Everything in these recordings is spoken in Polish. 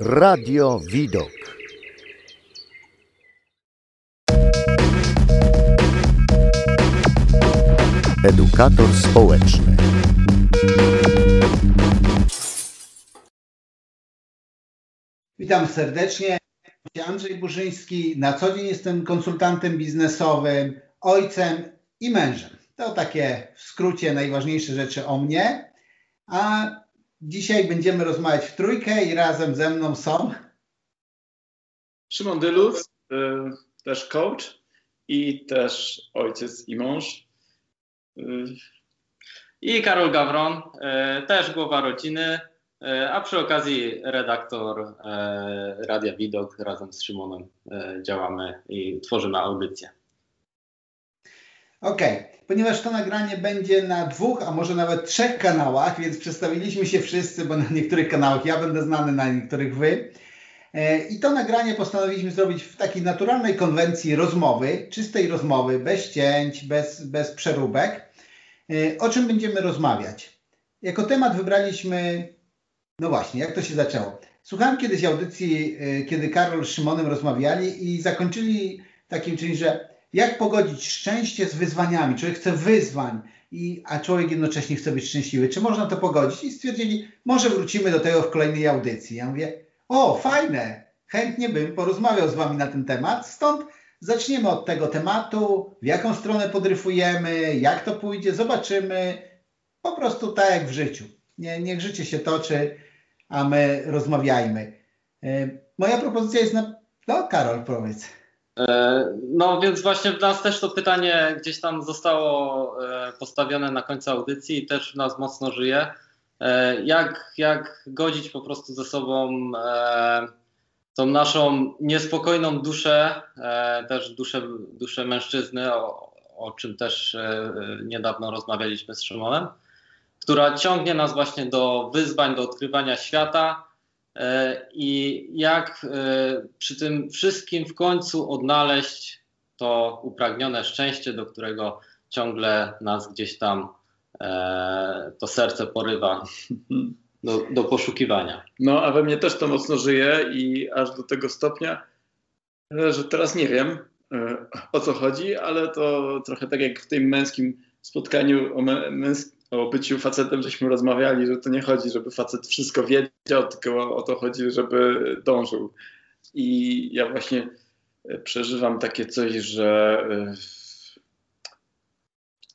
Radio Widok. Edukator społeczny. Witam serdecznie. Andrzej Burzyński. Na co dzień jestem konsultantem biznesowym, ojcem i mężem. To takie w skrócie najważniejsze rzeczy o mnie. A dzisiaj będziemy rozmawiać w trójkę i razem ze mną są Szymon Dylus, y, też coach i też ojciec i mąż. Y, I Karol Gawron, y, też głowa rodziny, a przy okazji redaktor Radia Widok. Razem z Szymonem działamy i tworzymy audycję. Okay. ponieważ to nagranie będzie na dwóch, a może nawet trzech kanałach, więc przedstawiliśmy się wszyscy, bo na niektórych kanałach ja będę znany, na niektórych wy. I to nagranie postanowiliśmy zrobić w takiej naturalnej konwencji rozmowy, czystej rozmowy, bez cięć, bez, bez przeróbek. O czym będziemy rozmawiać? Jako temat wybraliśmy, no właśnie, jak to się zaczęło. Słuchałem kiedyś audycji, kiedy Karol z Szymonem rozmawiali i zakończyli takim czymś, że jak pogodzić szczęście z wyzwaniami? Człowiek chce wyzwań, i, a człowiek jednocześnie chce być szczęśliwy. Czy można to pogodzić? I stwierdzili, może wrócimy do tego w kolejnej audycji. Ja mówię, o, fajne, chętnie bym porozmawiał z Wami na ten temat. Stąd zaczniemy od tego tematu, w jaką stronę podryfujemy, jak to pójdzie, zobaczymy. Po prostu tak jak w życiu. Nie, niech życie się toczy, a my rozmawiajmy. Moja propozycja jest na... No, Karol, powiedz. No więc właśnie w nas też to pytanie gdzieś tam zostało postawione na końcu audycji i też w nas mocno żyje. Jak, jak godzić po prostu ze sobą tą naszą niespokojną duszę, też duszę, duszę mężczyzny, o, o czym też niedawno rozmawialiśmy z Szymonem, która ciągnie nas właśnie do wyzwań, do odkrywania świata, i jak przy tym wszystkim w końcu odnaleźć to upragnione szczęście, do którego ciągle nas gdzieś tam to serce porywa do, do poszukiwania. No, a we mnie też to mocno żyje i aż do tego stopnia, że teraz nie wiem o co chodzi, ale to trochę tak jak w tym męskim spotkaniu o męskim o byciu facetem żeśmy rozmawiali, że to nie chodzi, żeby facet wszystko wiedział, tylko o to chodzi, żeby dążył. I ja właśnie przeżywam takie coś, że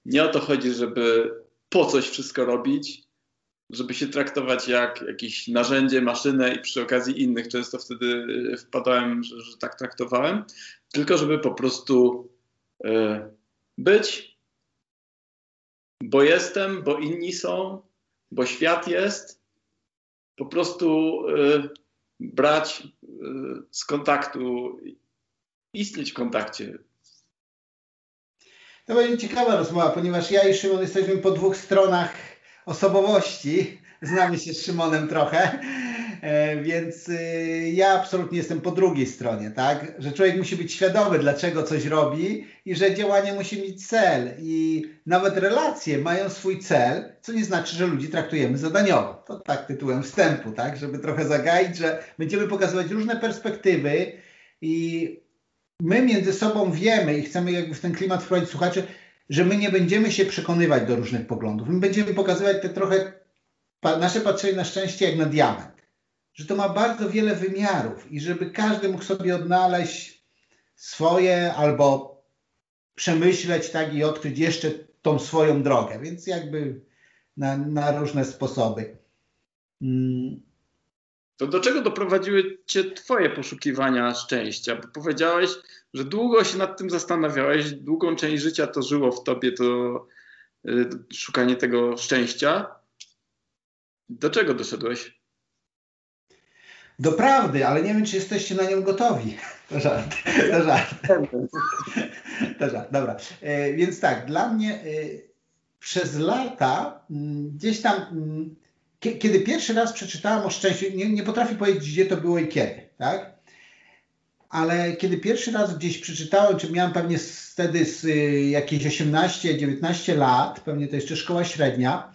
nie o to chodzi, żeby po coś wszystko robić, żeby się traktować jak jakieś narzędzie, maszynę i przy okazji innych często wtedy wpadałem, że, że tak traktowałem, tylko żeby po prostu być, bo jestem, bo inni są, bo świat jest, po prostu y, brać y, z kontaktu, istnieć w kontakcie. To będzie ciekawa rozmowa, ponieważ ja i Szymon jesteśmy po dwóch stronach osobowości. Znamy się z Szymonem trochę, więc ja absolutnie jestem po drugiej stronie, tak? Że człowiek musi być świadomy, dlaczego coś robi i że działanie musi mieć cel. I nawet relacje mają swój cel, co nie znaczy, że ludzi traktujemy zadaniowo. To tak tytułem wstępu, tak? Żeby trochę zagaić, że będziemy pokazywać różne perspektywy i my między sobą wiemy i chcemy jakby w ten klimat wprowadzić słuchaczy, że my nie będziemy się przekonywać do różnych poglądów. My będziemy pokazywać te trochę nasze patrzenie na szczęście jak na diament. Że to ma bardzo wiele wymiarów i żeby każdy mógł sobie odnaleźć swoje albo przemyśleć tak i odkryć jeszcze tą swoją drogę. Więc jakby na, na różne sposoby. Hmm. To do czego doprowadziły Cię Twoje poszukiwania szczęścia? Bo powiedziałeś, że długo się nad tym zastanawiałeś, długą część życia to żyło w Tobie to y, szukanie tego szczęścia. Do czego doszedłeś? Do prawdy, ale nie wiem, czy jesteście na nią gotowi. To żart. To żart. To żart. Dobra. E, więc tak, dla mnie e, przez lata m, gdzieś tam, m, kiedy pierwszy raz przeczytałem o szczęściu, nie, nie potrafię powiedzieć, gdzie to było i kiedy, tak? Ale kiedy pierwszy raz gdzieś przeczytałem, czy miałem pewnie wtedy z, y, jakieś 18-19 lat, pewnie to jeszcze szkoła średnia,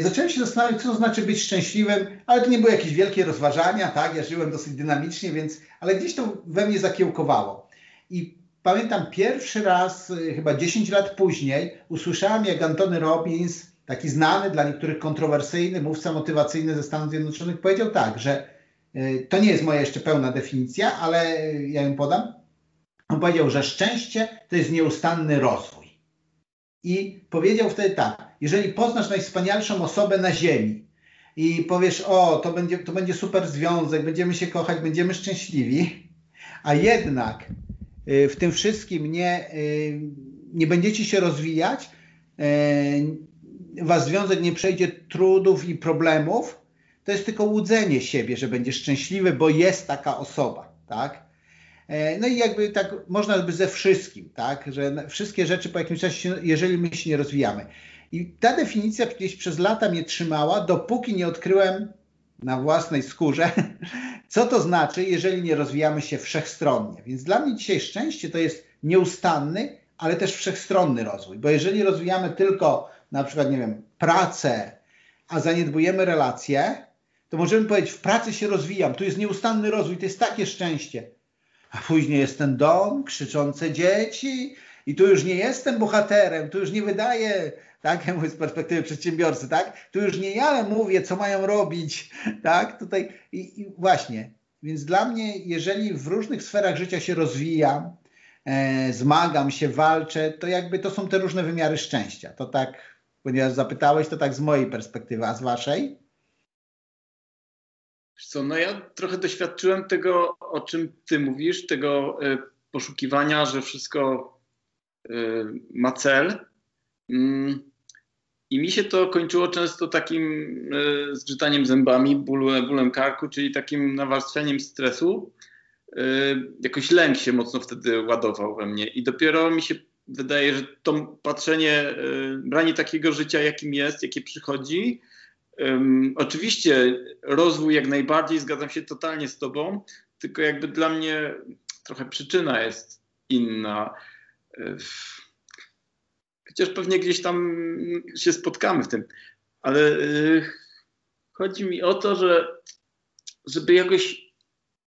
zacząłem się zastanawiać, co to znaczy być szczęśliwym, ale to nie były jakieś wielkie rozważania, tak? Ja żyłem dosyć dynamicznie, więc, ale gdzieś to we mnie zakiełkowało. I pamiętam pierwszy raz, e, chyba 10 lat później, usłyszałem, jak Antony Robbins, taki znany, dla niektórych kontrowersyjny mówca motywacyjny ze Stanów Zjednoczonych, powiedział tak, że e, to nie jest moja jeszcze pełna definicja, ale ja ją podam. On powiedział, że szczęście to jest nieustanny rozwój. I powiedział wtedy tak, jeżeli poznasz najwspanialszą osobę na ziemi i powiesz, o, to będzie, to będzie super związek, będziemy się kochać, będziemy szczęśliwi, a jednak y, w tym wszystkim nie, y, nie będziecie się rozwijać, y, wasz związek nie przejdzie trudów i problemów, to jest tylko łudzenie siebie, że będziesz szczęśliwy, bo jest taka osoba, tak? E, no i jakby tak można by ze wszystkim, tak, że wszystkie rzeczy po jakimś czasie, jeżeli my się nie rozwijamy. I ta definicja gdzieś przez lata mnie trzymała, dopóki nie odkryłem na własnej skórze, co to znaczy, jeżeli nie rozwijamy się wszechstronnie. Więc dla mnie dzisiaj szczęście to jest nieustanny, ale też wszechstronny rozwój, bo jeżeli rozwijamy tylko na przykład, nie wiem, pracę, a zaniedbujemy relacje, to możemy powiedzieć, w pracy się rozwijam, tu jest nieustanny rozwój, to jest takie szczęście a później jest ten dom, krzyczące dzieci i tu już nie jestem bohaterem, tu już nie wydaję, tak, ja mówię z perspektywy przedsiębiorcy, tak, tu już nie ja mówię, co mają robić, tak, tutaj i, i właśnie, więc dla mnie, jeżeli w różnych sferach życia się rozwijam, e, zmagam się, walczę, to jakby to są te różne wymiary szczęścia. To tak, ponieważ zapytałeś, to tak z mojej perspektywy, a z waszej? Co, no ja trochę doświadczyłem tego, o czym ty mówisz, tego y, poszukiwania, że wszystko y, ma cel. Mm, I mi się to kończyło często takim y, zgrzytaniem zębami, bólem, bólem karku, czyli takim nawarstwieniem stresu. Jakoś lęk się mocno wtedy ładował we mnie. I dopiero mi się wydaje, że to patrzenie, branie takiego życia, jakim jest, jakie przychodzi, Um, oczywiście rozwój jak najbardziej, zgadzam się totalnie z Tobą, tylko jakby dla mnie trochę przyczyna jest inna. Chociaż pewnie gdzieś tam się spotkamy w tym, ale yy, chodzi mi o to, że żeby jakoś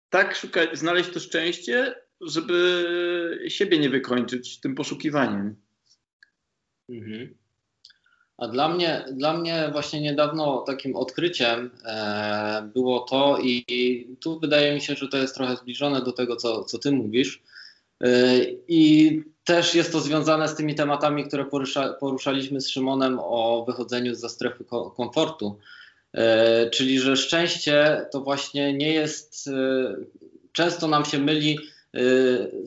tak szukać, znaleźć to szczęście, żeby siebie nie wykończyć tym poszukiwaniem. Mhm. A dla mnie, dla mnie właśnie niedawno takim odkryciem e, było to i, i, tu wydaje mi się, że to jest trochę zbliżone do tego, co, co ty mówisz. E, I też jest to związane z tymi tematami, które porusza, poruszaliśmy z Szymonem o wychodzeniu ze strefy komfortu. E, czyli, że szczęście to właśnie nie jest, e, często nam się myli e,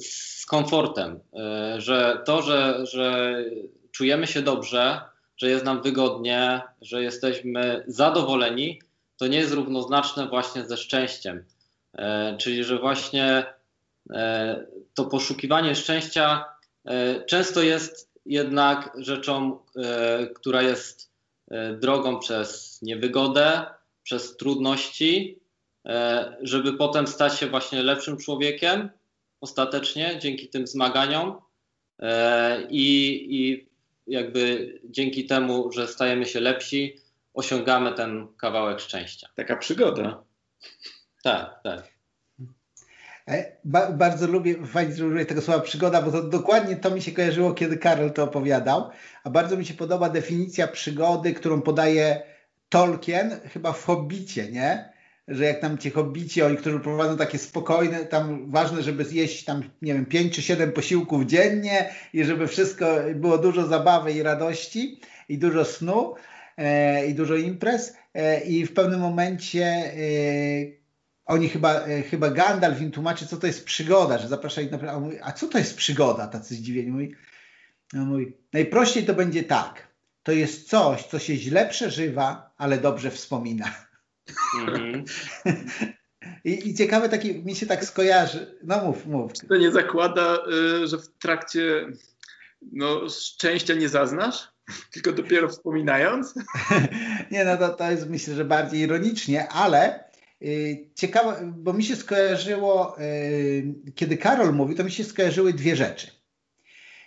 z komfortem, e, że to, że, że czujemy się dobrze, że jest nam wygodnie, że jesteśmy zadowoleni, to nie jest równoznaczne właśnie ze szczęściem. E, czyli, że właśnie e, to poszukiwanie szczęścia e, często jest jednak rzeczą, e, która jest e, drogą przez niewygodę, przez trudności, e, żeby potem stać się właśnie lepszym człowiekiem ostatecznie dzięki tym zmaganiom. I, i jakby dzięki temu, że stajemy się lepsi, osiągamy ten kawałek szczęścia. Taka przygoda. Tak, tak. E, ba bardzo lubię, fajnie, że użyję tego słowa przygoda, bo to dokładnie to mi się kojarzyło, kiedy Karol to opowiadał. A bardzo mi się podoba definicja przygody, którą podaje Tolkien, chyba w Hobbicie, nie? Że jak tam ci hobbici, oni, którzy prowadzą takie spokojne, tam ważne, żeby zjeść tam, nie wiem, pięć czy siedem posiłków dziennie i żeby wszystko, było dużo zabawy i radości i dużo snu e, i dużo imprez e, i w pewnym momencie e, oni chyba, e, chyba Gandalf im tłumaczy, co to jest przygoda, że zaprasza ich na... A, mówi, a co to jest przygoda? Tacy zdziwieni. Mówi, no mówi, najprościej to będzie tak. To jest coś, co się źle przeżywa, ale dobrze wspomina. Mhm. I, I ciekawe taki, mi się tak skojarzy. No mów, mów. Czy to nie zakłada, y, że w trakcie no, szczęścia nie zaznasz? Tylko dopiero wspominając? nie, no to, to jest myślę, że bardziej ironicznie, ale y, ciekawe, bo mi się skojarzyło, y, kiedy Karol mówi, to mi się skojarzyły dwie rzeczy.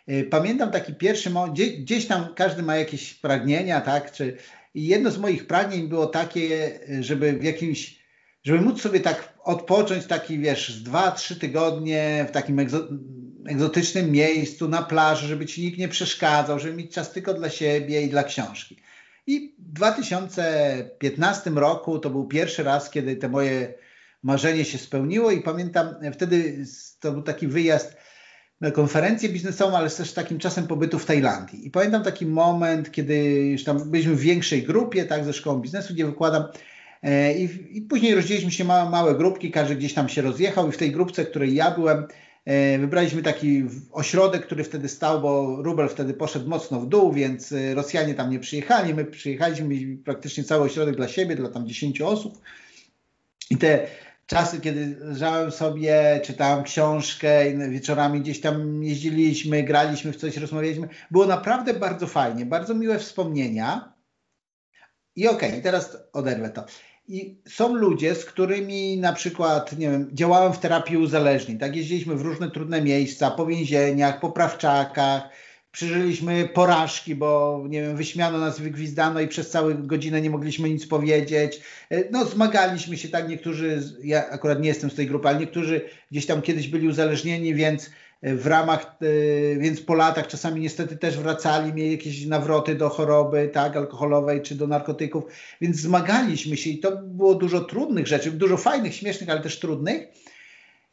Y, pamiętam taki pierwszy moment, gdzieś, gdzieś tam każdy ma jakieś pragnienia, tak, czy I jedno z moich pragnień było takie, żeby w jakimś, żeby móc sobie tak odpocząć taki, wiesz, z dwa, trzy tygodnie w takim egzo, egzotycznym miejscu, na plaży, żeby ci nikt nie przeszkadzał, żeby mieć czas tylko dla siebie i dla książki. I w 2015 roku to był pierwszy raz, kiedy te moje marzenie się spełniło i pamiętam wtedy to był taki wyjazd konferencję biznesową, ale też takim czasem pobytu w Tajlandii. I pamiętam taki moment, kiedy już tam byliśmy w większej grupie, tak, ze szkołą biznesu, gdzie wykładam e, i, i później rozdzieliliśmy się małe, małe grupki, każdy gdzieś tam się rozjechał i w tej grupce, w której ja byłem, e, wybraliśmy taki ośrodek, który wtedy stał, bo rubel wtedy poszedł mocno w dół, więc e, Rosjanie tam nie przyjechali, my przyjechaliśmy, praktycznie cały ośrodek dla siebie, dla tam 10 osób. I te czasy, kiedy leżałem sobie, czytałem książkę, wieczorami gdzieś tam jeździliśmy, graliśmy w coś, rozmawialiśmy. Było naprawdę bardzo fajnie, bardzo miłe wspomnienia. I okej, okay, teraz oderwę to. I są ludzie, z którymi na przykład, nie wiem, działałem w terapii uzależnień, tak? Jeździliśmy w różne trudne miejsca, po więzieniach, po prawczakach, przeżyliśmy porażki, bo nie wiem, wyśmiano nas, wygwizdano i przez całą godzinę nie mogliśmy nic powiedzieć. E, no zmagaliśmy się tak, niektórzy, ja akurat nie jestem z tej grupy, ale niektórzy gdzieś tam kiedyś byli uzależnieni, więc e, w ramach, e, więc po latach czasami niestety też wracali, mieli jakieś nawroty do choroby, tak, alkoholowej czy do narkotyków, więc zmagaliśmy się i to było dużo trudnych rzeczy, dużo fajnych, śmiesznych, ale też trudnych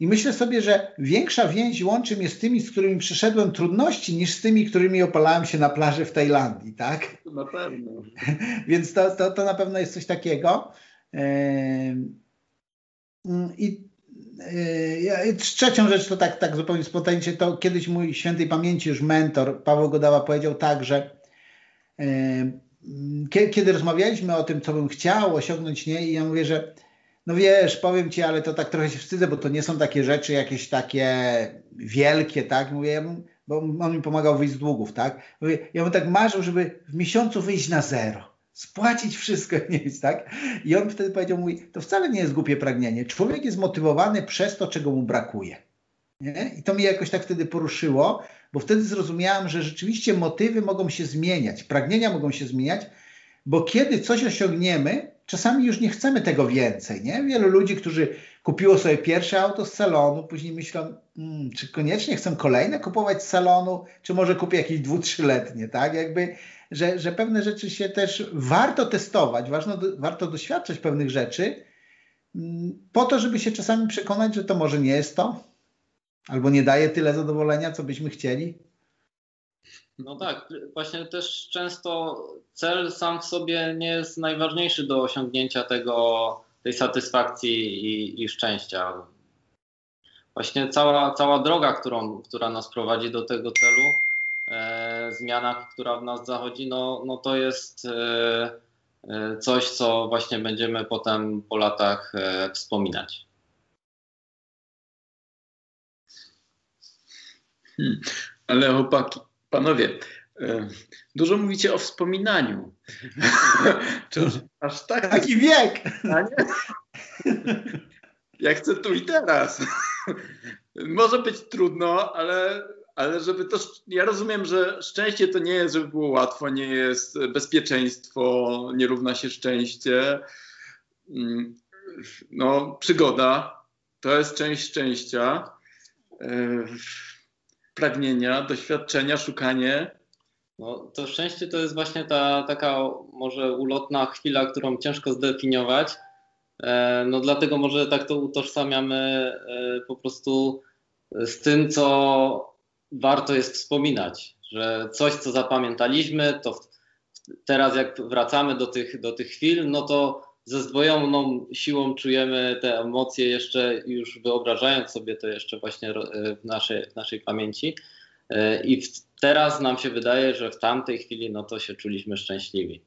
i myślę sobie, że większa więź łączy mnie z tymi, z którymi przeszedłem trudności, niż z tymi, którymi opalałem się na plaży w Tajlandii, tak? Na pewno. Więc to, to, to na pewno jest coś takiego. I trzecią rzecz, to tak, tak zupełnie spontanicznie, to kiedyś mój świętej pamięci już mentor Paweł Godała powiedział tak, że kiedy rozmawialiśmy o tym, co bym chciał osiągnąć, nie, i ja mówię, że no wiesz, powiem ci, ale to tak trochę się wstydzę, bo to nie są takie rzeczy jakieś takie wielkie, tak? Mówię, bo on mi pomagał wyjść z długów, tak? Mówię, ja bym tak marzył, żeby w miesiącu wyjść na zero. Spłacić wszystko, nie jest, tak? I on wtedy powiedział, mówi, to wcale nie jest głupie pragnienie. Człowiek jest motywowany przez to, czego mu brakuje. Nie? I to mnie jakoś tak wtedy poruszyło, bo wtedy zrozumiałem, że rzeczywiście motywy mogą się zmieniać, pragnienia mogą się zmieniać, bo kiedy coś osiągniemy, czasami już nie chcemy tego więcej. Nie? Wielu ludzi, którzy kupiło sobie pierwsze auto z salonu, później myślą, hmm, czy koniecznie chcę kolejne kupować z salonu, czy może kupię jakieś dwu, trzyletnie, tak? Jakby, że, że pewne rzeczy się też warto testować, ważno, warto doświadczać pewnych rzeczy, hmm, po to, żeby się czasami przekonać, że to może nie jest to, albo nie daje tyle zadowolenia, co byśmy chcieli. No tak, właśnie też często cel sam w sobie nie jest najważniejszy do osiągnięcia tego, tej satysfakcji i, i szczęścia. Właśnie cała, cała droga, którą, która nas prowadzi do tego celu, e, zmiana, która w nas zachodzi, no, no to jest e, e coś, co właśnie będziemy potem po latach e, wspominać. Hmm. Ale chłopaki, Panowie, e, dużo mówicie o wspominaniu. Aż tak. Taki wiek! Ja chcę tu i teraz. Może być trudno, ale, ale żeby to. Ja rozumiem, że szczęście to nie jest, żeby było łatwo, nie jest bezpieczeństwo, nie równa się szczęście. Mm, no, przygoda to jest część szczęścia. Pragnienia, doświadczenia, szukanie. No, to szczęście to jest właśnie ta taka może ulotna chwila, którą ciężko zdefiniować. E, no dlatego może tak to utożsamiamy e, po prostu z tym, co warto jest wspominać, że coś, co zapamiętaliśmy, to teraz jak wracamy do tych, do tych chwil, no to ze zdwojoną siłą czujemy te emocje jeszcze już wyobrażając sobie to jeszcze właśnie e, w naszej, w naszej pamięci. E, I w, teraz nam się wydaje, że w tamtej chwili no to się czuliśmy szczęśliwi.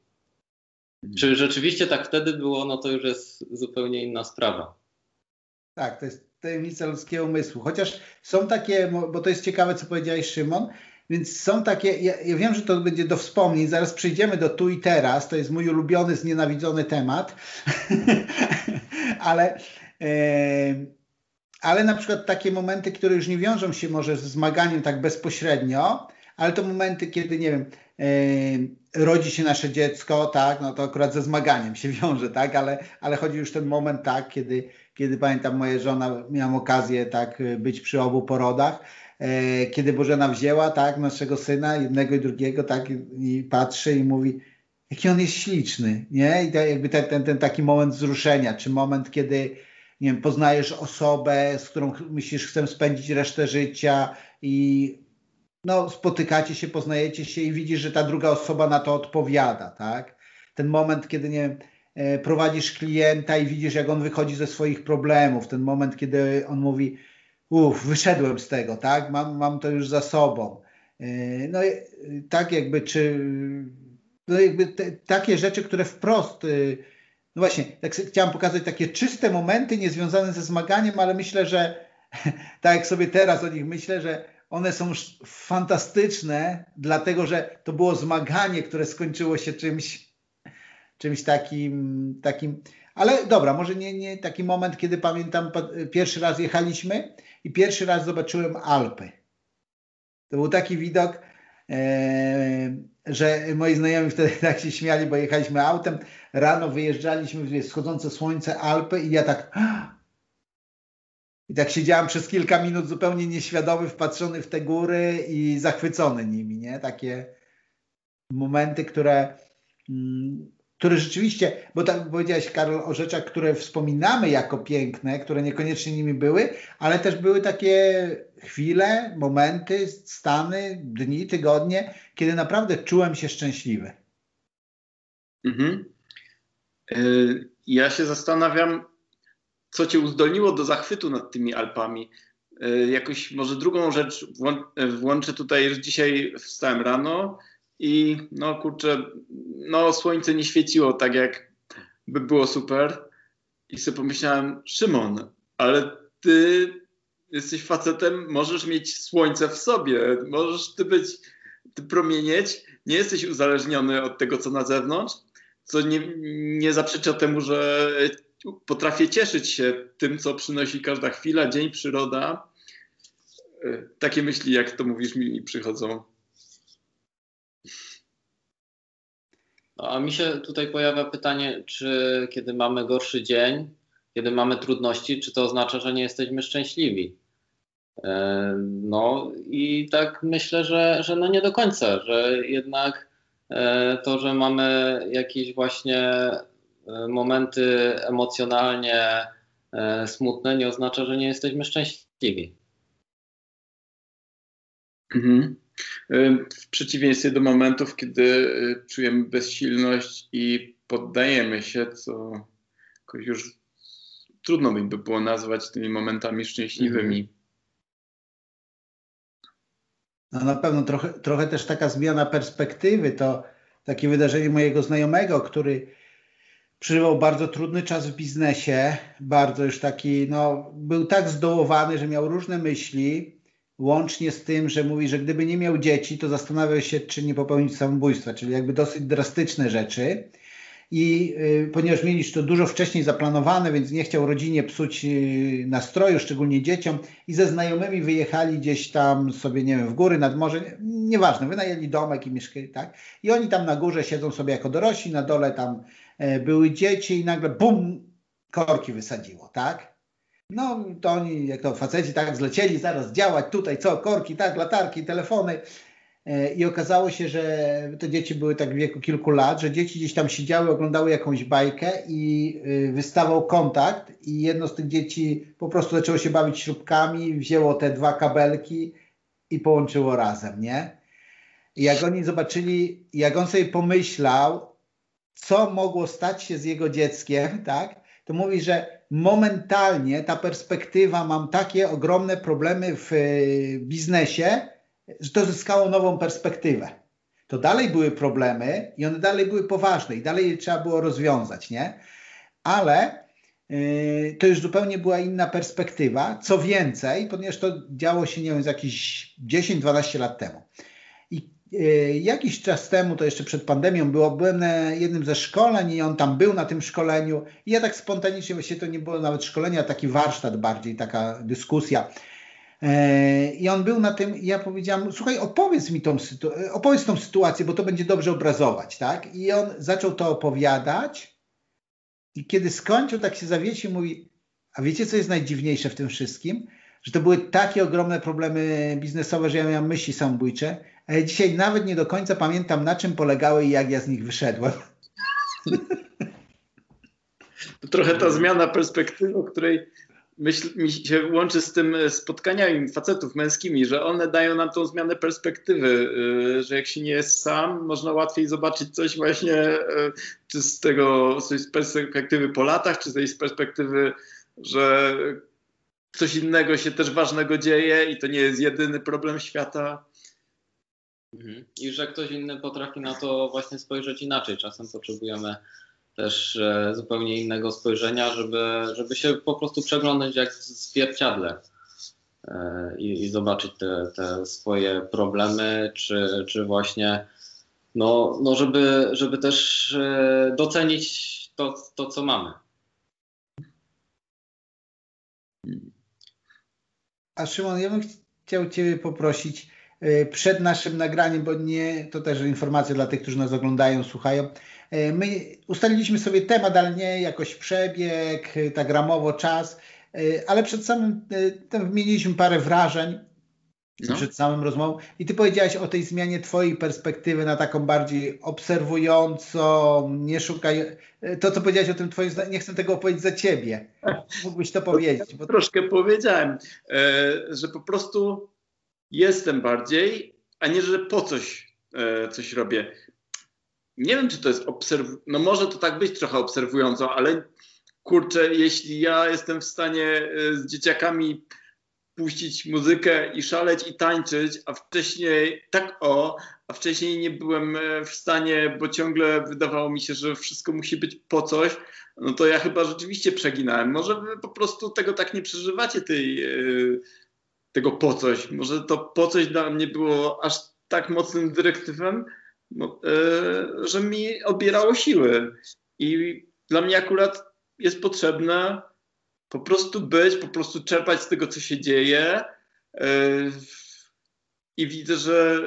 Mhm. Czy rzeczywiście tak wtedy było, no to już jest zupełnie inna sprawa. Tak, to jest tajemnica ludzkiego umysłu. Chociaż są takie, bo to jest ciekawe, co powiedziałeś Szymon, więc są takie, ja, ja, wiem, że to będzie do wspomnień, zaraz przejdziemy do tu i teraz, to jest mój ulubiony, znienawidzony temat, ale, e, ale na przykład takie momenty, które już nie wiążą się może z zmaganiem tak bezpośrednio, ale to momenty, kiedy, nie wiem, yy, rodzi się nasze dziecko, tak, no to akurat ze zmaganiem się wiąże, tak, ale, ale chodzi już ten moment, tak, kiedy, kiedy pamiętam moja żona, miałam okazję, tak, być przy obu porodach, kiedy Bożena wzięła, tak, naszego syna, jednego i drugiego, tak, i, i patrzy i mówi, jaki on jest śliczny, nie? I to jakby ten, ten, ten taki moment wzruszenia, czy moment, kiedy nie wiem, poznajesz osobę, z którą myślisz, chcę spędzić resztę życia i no, spotykacie się, poznajecie się i widzisz, że ta druga osoba na to odpowiada, tak? Ten moment, kiedy nie wiem, e, prowadzisz klienta i widzisz, jak on wychodzi ze swoich problemów, ten moment, kiedy on mówi, uff, wyszedłem z tego, tak? Mam, mam to już za sobą. E, no tak jakby, czy no jakby te, takie rzeczy, które wprost no właśnie, tak chciałem pokazać takie czyste momenty niezwiązane ze zmaganiem, ale myślę, że tak jak sobie teraz o nich myślę, że one są fantastyczne, dlatego że to było zmaganie, które skończyło się czymś, czymś takim, takim. Ale dobra, może nie, nie taki moment, kiedy pamiętam, pierwszy raz jechaliśmy i pierwszy raz zobaczyłem Alpy. To był taki widok, e, że moi znajomi wtedy tak się śmiali, bo jechaliśmy autem, rano wyjeżdżaliśmy schodzące słońce Alpy i ja tak i tak siedziałem przez kilka minut zupełnie nieświadomy, wpatrzony w te góry i zachwycony nimi, nie? Takie momenty, które, które rzeczywiście, bo tak powiedziałeś Karol o rzeczach, które wspominamy jako piękne, które niekoniecznie nimi były, ale też były takie chwile, momenty, stany, dni, tygodnie, kiedy naprawdę czułem się szczęśliwy. Mhm. Y, ja się zastanawiam, co cię uzdolniło do zachwytu nad tymi Alpami. Y, jakoś może drugą rzecz włączę tutaj, że dzisiaj wstałem rano i no kurczę, no słońce nie świeciło tak jak by było super i sobie pomyślałem, Szymon, ale ty jesteś facetem, możesz mieć słońce w sobie, możesz ty być, ty promienieć, nie jesteś uzależniony od tego, co na zewnątrz, co nie, nie zaprzecza temu, że potrafię cieszyć się tym, co przynosi każda chwila, dzień, przyroda. E, takie myśli, jak to mówisz, mi przychodzą. No, a mi się tutaj pojawia pytanie, czy kiedy mamy gorszy dzień, kiedy mamy trudności, czy to oznacza, że nie jesteśmy szczęśliwi? E, no i tak myślę, że, że no nie do końca, że jednak e, to, że mamy jakieś właśnie e, momenty emocjonalnie smutne, nie oznacza, że nie jesteśmy szczęśliwi. Mhm. W przeciwieństwie do momentów, kiedy czujemy bezsilność i poddajemy się, co już trudno by było nazwać tymi momentami szczęśliwymi. Mhm. No na pewno trochę, trochę też taka zmiana perspektywy to takie wydarzenie mojego znajomego, który przeżywał bardzo trudny czas w biznesie, bardzo już taki, no, był tak zdołowany, że miał różne myśli, łącznie z tym, że mówi, że gdyby nie miał dzieci, to zastanawiał się, czy nie popełnić samobójstwa, czyli jakby dosyć drastyczne rzeczy i y, ponieważ mieliśmy to dużo wcześniej zaplanowane, więc nie chciał rodzinie psuć y, nastroju, szczególnie dzieciom i ze znajomymi wyjechali gdzieś tam sobie, nie wiem, w góry, nad morze, nieważne, wynajęli domek i mieszkali, tak? I oni tam na górze siedzą sobie jako dorośli, na dole tam e, były dzieci i nagle bum, korki wysadziło, tak? No to oni, jak to faceci, tak, zlecieli zaraz działać tutaj, co, korki, tak, latarki, telefony, E, I okazało się, że te dzieci były tak w wieku kilku lat, że dzieci gdzieś tam siedziały, oglądały jakąś bajkę i y, wystawał kontakt i jedno z tych dzieci po prostu zaczęło się bawić śrubkami, wzięło te dwa kabelki i połączyło razem, nie? I jak oni zobaczyli, jak on sobie pomyślał, co mogło stać się z jego dzieckiem, tak? To mówi, że momentalnie ta perspektywa, mam takie ogromne problemy w y, biznesie, że to zyskało nową perspektywę. To dalej były problemy i one dalej były poważne i dalej je trzeba było rozwiązać, nie? Ale yy, to już zupełnie była inna perspektywa. Co więcej, ponieważ to działo się, nie wiem, z jakieś 10-12 lat temu. I yy, jakiś czas temu, to jeszcze przed pandemią było, byłem na jednym ze szkoleń i on tam był na tym szkoleniu i ja tak spontanicznie, właściwie to nie było nawet szkolenie, a taki warsztat bardziej, taka dyskusja E, I on był na tym, ja powiedziałam, słuchaj, opowiedz mi tą, opowiedz tą sytuację, bo to będzie dobrze obrazować, tak? I on zaczął to opowiadać i kiedy skończył, tak się zawiesił, mówi, a wiecie, co jest najdziwniejsze w tym wszystkim? Że to były takie ogromne problemy biznesowe, że ja miałem myśli samobójcze, dzisiaj nawet nie do końca pamiętam, na czym polegały i jak ja z nich wyszedłem. To trochę ta zmiana perspektywy, o której myśl, mi się łączy z tym e, spotkaniami facetów męskimi, że one dają nam tą zmianę perspektywy, e, że jak się nie jest sam, można łatwiej zobaczyć coś właśnie e, czy z tego z perspektywy po latach, czy z tej perspektywy, że coś innego się też ważnego dzieje i to nie jest jedyny problem świata. Mhm. I że ktoś inny potrafi na to właśnie spojrzeć inaczej. Czasem potrzebujemy też e, zupełnie innego spojrzenia, żeby, żeby się po prostu przeglądać jak w zwierciadle e, i, i zobaczyć te, te swoje problemy, czy, czy właśnie, no, no żeby, żeby też e, docenić to, to, co mamy. A Szymon, ja bym chciał Ciebie poprosić przed naszym nagraniem, bo nie, to też informacja dla tych, którzy nas oglądają, słuchają. E, my ustaliliśmy sobie temat, ale nie jakoś przebieg, tak ramowo czas, e, ale przed samym e, tym wymieniliśmy parę wrażeń no. przed samym rozmową i ty powiedziałeś o tej zmianie twojej perspektywy na taką bardziej obserwującą, nie szukaj, to co powiedziałeś o tym twoim nie chcę tego opowiedzieć za ciebie. Mógłbyś to powiedzieć. Bo... Troszkę powiedziałem, że po prostu jestem bardziej, a nie, że po coś coś robię nie wiem, czy to jest obserw... No może to tak być trochę obserwująco, ale kurczę, jeśli ja jestem w stanie e, z dzieciakami puścić muzykę i szaleć i tańczyć, a wcześniej tak o, a wcześniej nie byłem e, w stanie, bo ciągle wydawało mi się, że wszystko musi być po coś, no to ja chyba rzeczywiście przeginałem. Może wy po prostu tego tak nie przeżywacie, tej, e, tego po coś. Może to po coś dla mnie było aż tak mocnym dyrektywem, no, e, że mi odbierało siły. I dla mnie akurat jest potrzebne po prostu być, po prostu czerpać z tego, co się dzieje. E, I widzę, że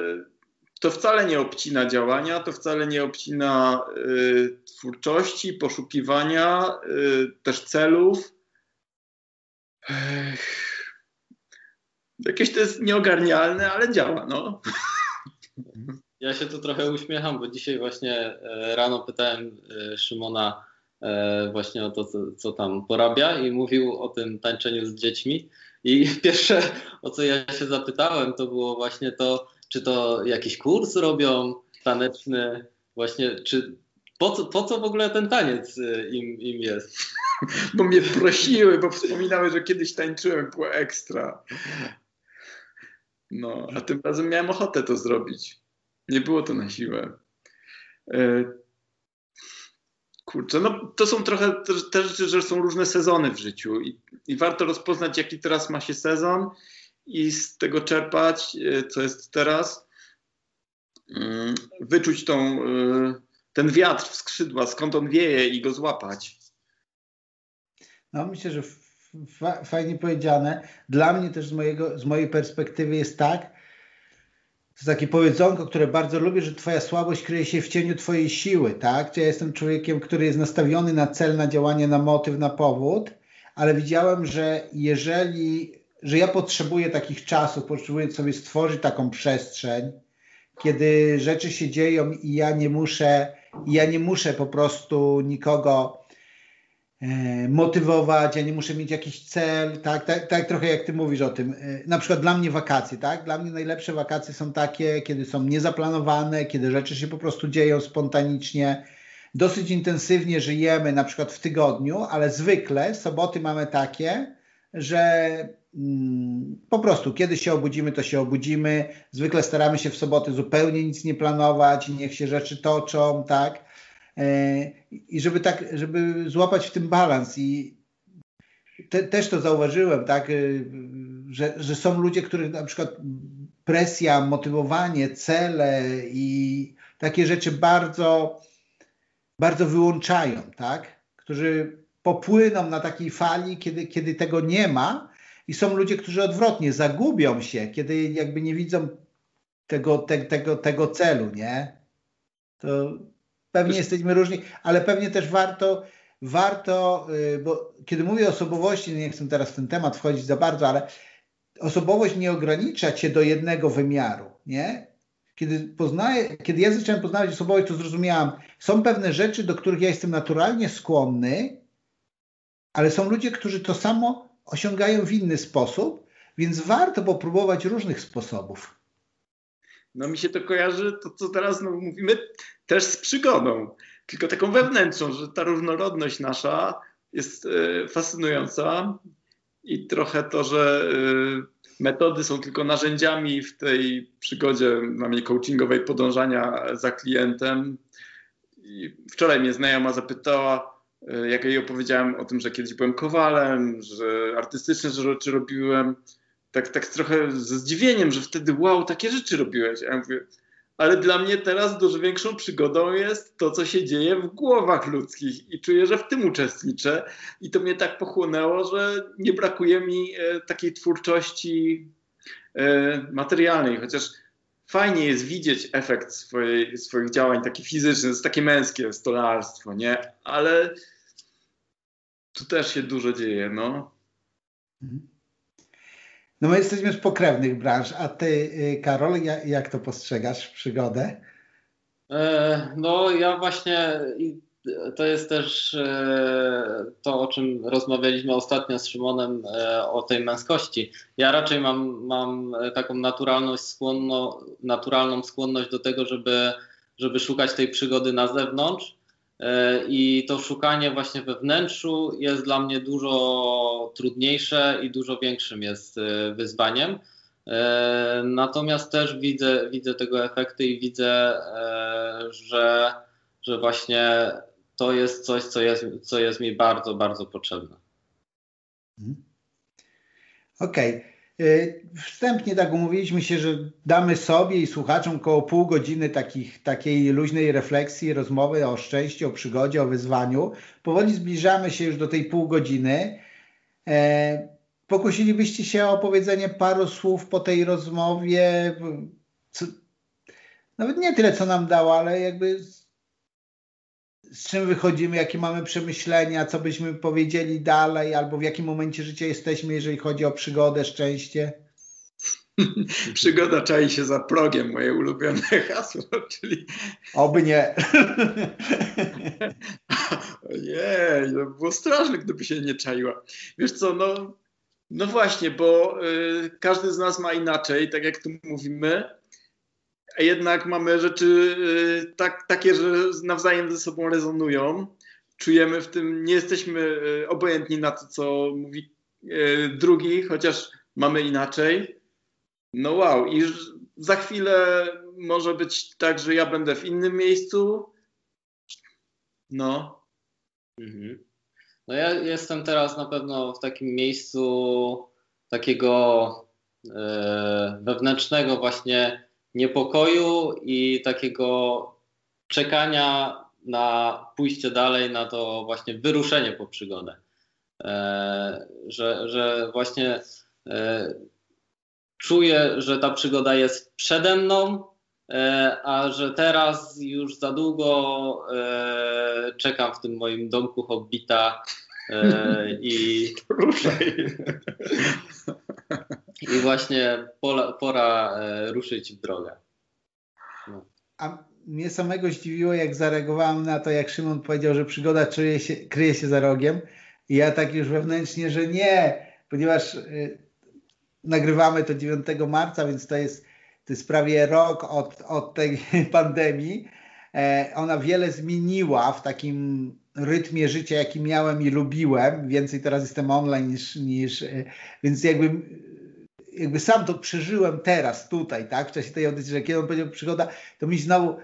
to wcale nie obcina działania, to wcale nie obcina e, twórczości, poszukiwania, też celów. Jakieś to jest nieogarnialne, ale działa, no. Ja się tu trochę uśmiecham, bo dzisiaj właśnie e, rano pytałem e, Szymona e, właśnie o to, co, tam porabia i mówił o tym tańczeniu z dziećmi. I pierwsze, o co ja się zapytałem, to było właśnie to, czy to jakiś kurs robią taneczny, właśnie, czy po co, po co w ogóle ten taniec im, im jest? Bo mnie prosiły, bo wspominały, że kiedyś tańczyłem, było ekstra. No, a tym razem miałem ochotę to zrobić. Nie było to na siłę. E, kurczę, no to są trochę te rzeczy, że są różne sezony w życiu i, i warto rozpoznać, jaki teraz ma się sezon i z tego czerpać, e, co jest teraz. Mm, wyczuć tą, e, ten wiatr w skrzydła, skąd on wieje i go złapać. No myślę, że fajnie powiedziane. Dla mnie też z, mojego, z mojej perspektywy jest tak, jest takie powiedzonko, które bardzo lubię, że twoja słabość kryje się w cieniu twojej siły, tak? Ja jestem człowiekiem, który jest nastawiony na cel, na działanie, na motyw, na powód, ale widziałem, że jeżeli, że ja potrzebuję takich czasów, potrzebuję sobie stworzyć taką przestrzeń, kiedy rzeczy się dzieją i ja nie muszę, ja nie muszę po prostu nikogo motywować, ja nie muszę mieć jakiś cel, tak, tak, tak trochę jak ty mówisz o tym. E, na przykład dla mnie wakacje, tak? Dla mnie najlepsze wakacje są takie, kiedy są niezaplanowane, kiedy rzeczy się po prostu dzieją spontanicznie. Dosyć intensywnie żyjemy na przykład w tygodniu, ale zwykle soboty mamy takie, że mm, po prostu kiedy się obudzimy, to się obudzimy. Zwykle staramy się w soboty zupełnie nic nie planować, niech się rzeczy toczą, tak? E, I żeby tak, żeby złapać w tym balans i te, też to zauważyłem, tak, e, że, że są ludzie, których na przykład presja, motywowanie, cele i takie rzeczy bardzo, bardzo wyłączają, tak, którzy popłyną na takiej fali, kiedy, kiedy tego nie ma i są ludzie, którzy odwrotnie zagubią się, kiedy jakby nie widzą tego, te, tego, tego celu, nie? To pewnie jesteśmy różni, ale pewnie też warto, warto, y, bo kiedy mówię o osobowości, nie chcę teraz w ten temat wchodzić za bardzo, ale osobowość nie ogranicza cię do jednego wymiaru, nie? Kiedy, poznaję, kiedy ja zacząłem poznawać osobowość, to zrozumiałam, są pewne rzeczy, do których ja jestem naturalnie skłonny, ale są ludzie, którzy to samo osiągają w inny sposób, więc warto popróbować różnych sposobów. No mi się to kojarzy, to co teraz no, mówimy, też z przygodą, tylko taką wewnętrzną, że ta różnorodność nasza jest e, fascynująca i trochę to, że e, metody są tylko narzędziami w tej przygodzie na mnie coachingowej podążania za klientem. I wczoraj mnie znajoma zapytała, e, jak jej opowiedziałem o tym, że kiedyś byłem kowalem, że artystyczne rzeczy robiłem, tak, tak trochę ze zdziwieniem, że wtedy wow, takie rzeczy robiłeś. Ja mówię, ale dla mnie teraz dużo większą przygodą jest to, co się dzieje w głowach ludzkich i czuję, że w tym uczestniczę i to mnie tak pochłonęło, że nie brakuje mi e, takiej twórczości e, materialnej, chociaż fajnie jest widzieć efekt swojej, swoich działań, taki fizyczny, jest takie męskie stolarstwo, nie? Ale tu też się dużo dzieje, no. Mhm. No my jesteśmy z pokrewnych branż, a ty, y, Karol, jak, to postrzegasz przygodę? E, no ja właśnie to jest też e, to, o czym rozmawialiśmy ostatnio z Szymonem e, o tej męskości. Ja raczej mam, mam taką naturalność skłonno, naturalną skłonność do tego, żeby, żeby szukać tej przygody na zewnątrz I to szukanie właśnie we wnętrzu jest dla mnie dużo trudniejsze i dużo większym jest e, wyzwaniem. E, natomiast też widzę, widzę tego efekty i widzę, że, że właśnie to jest coś, co jest, co jest mi bardzo, bardzo potrzebne. Mhm. Okej. Okay. Y, wstępnie tak umówiliśmy się, że damy sobie i słuchaczom około pół godziny takich, takiej luźnej refleksji, rozmowy o szczęściu, o przygodzie, o wyzwaniu. Powoli zbliżamy się już do tej pół godziny. E, pokusilibyście się o powiedzenie paru słów po tej rozmowie? Co, nawet nie tyle, co nam dało, ale jakby z czym wychodzimy, jakie mamy przemyślenia, co byśmy powiedzieli dalej, albo w jakim momencie życia jesteśmy, jeżeli chodzi o przygodę, szczęście? Przygoda czai się za progiem, moje ulubione hasło, czyli... Oby nie. Ojej, to było straszne, gdyby się nie czaiła. Wiesz co, no, no właśnie, bo y, każdy z nas ma inaczej, tak jak tu mówimy, jednak mamy rzeczy y, tak, takie, że nawzajem ze sobą rezonują. Czujemy w tym, nie jesteśmy y, obojętni na to, co mówi y, drugi, chociaż mamy inaczej. No wow, i za chwilę może być tak, że ja będę w innym miejscu. No. Mhm. No ja jestem teraz na pewno w takim miejscu takiego wewnętrznego właśnie niepokoju i takiego czekania na pójście dalej, na to właśnie wyruszenie po przygodę. E, że, że właśnie e, czuję, że ta przygoda jest przede mną, e, a że teraz już za długo e, czekam w tym moim domku hobbita e, i ruszaj. I właśnie pora, e, ruszyć w drogę. No. A mnie samego zdziwiło, jak zareagowałem na to, jak Szymon powiedział, że przygoda kryje się, kryje się za rogiem. I ja tak już wewnętrznie, że nie, ponieważ y, nagrywamy to 9 marca, więc to jest, to jest prawie rok od, od tej pandemii. E, ona wiele zmieniła w takim rytmie życia, jaki miałem i lubiłem. Więcej teraz jestem online niż, niż e, więc jakby jakby sam to przeżyłem teraz, tutaj, tak, w czasie tej audycji, że kiedy on powiedział przygoda, to mi znowu,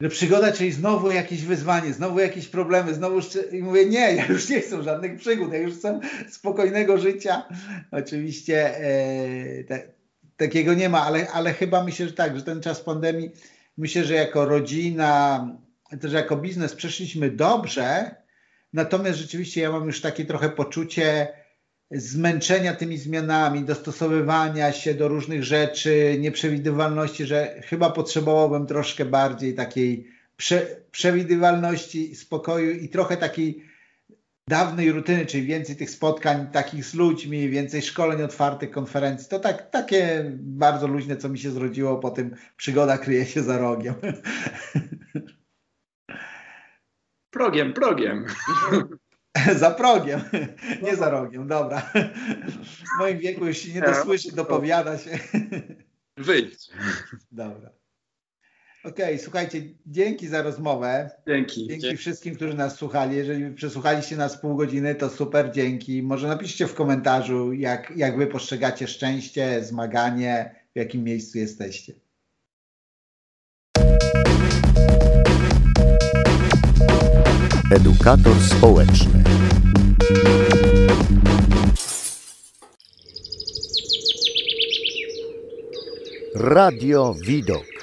że przygoda, czyli znowu jakieś wyzwanie, znowu jakieś problemy, znowu i mówię, nie, ja już nie chcę żadnych przygód, ja już chcę spokojnego życia. Oczywiście e, te, takiego nie ma, ale, ale chyba myślę, że tak, że ten czas pandemii, myślę, że jako rodzina, też jako biznes przeszliśmy dobrze, natomiast rzeczywiście ja mam już takie trochę poczucie, zmęczenia tymi zmianami, dostosowywania się do różnych rzeczy, nieprzewidywalności, że chyba potrzebowałbym troszkę bardziej takiej prze, przewidywalności, spokoju i trochę takiej dawnej rutyny, czyli więcej tych spotkań takich z ludźmi, więcej szkoleń otwartych, konferencji. To tak, takie bardzo luźne, co mi się zrodziło po tym przygoda kryje się za rogiem. Progiem, progiem. za progiem, nie za rogiem, dobra. W moim wieku już się nie dosłyszy, dopowiada się. Wyjdź. Dobra. Okej, okay, słuchajcie, dzięki za rozmowę. Dzięki. Dzięki, dzięki, wszystkim, którzy nas słuchali. Jeżeli przesłuchaliście nas pół godziny, to super, dzięki. Może napiszcie w komentarzu, jak, jak wy postrzegacie szczęście, zmaganie, w jakim miejscu jesteście. Edukator społeczny. Radio Widok.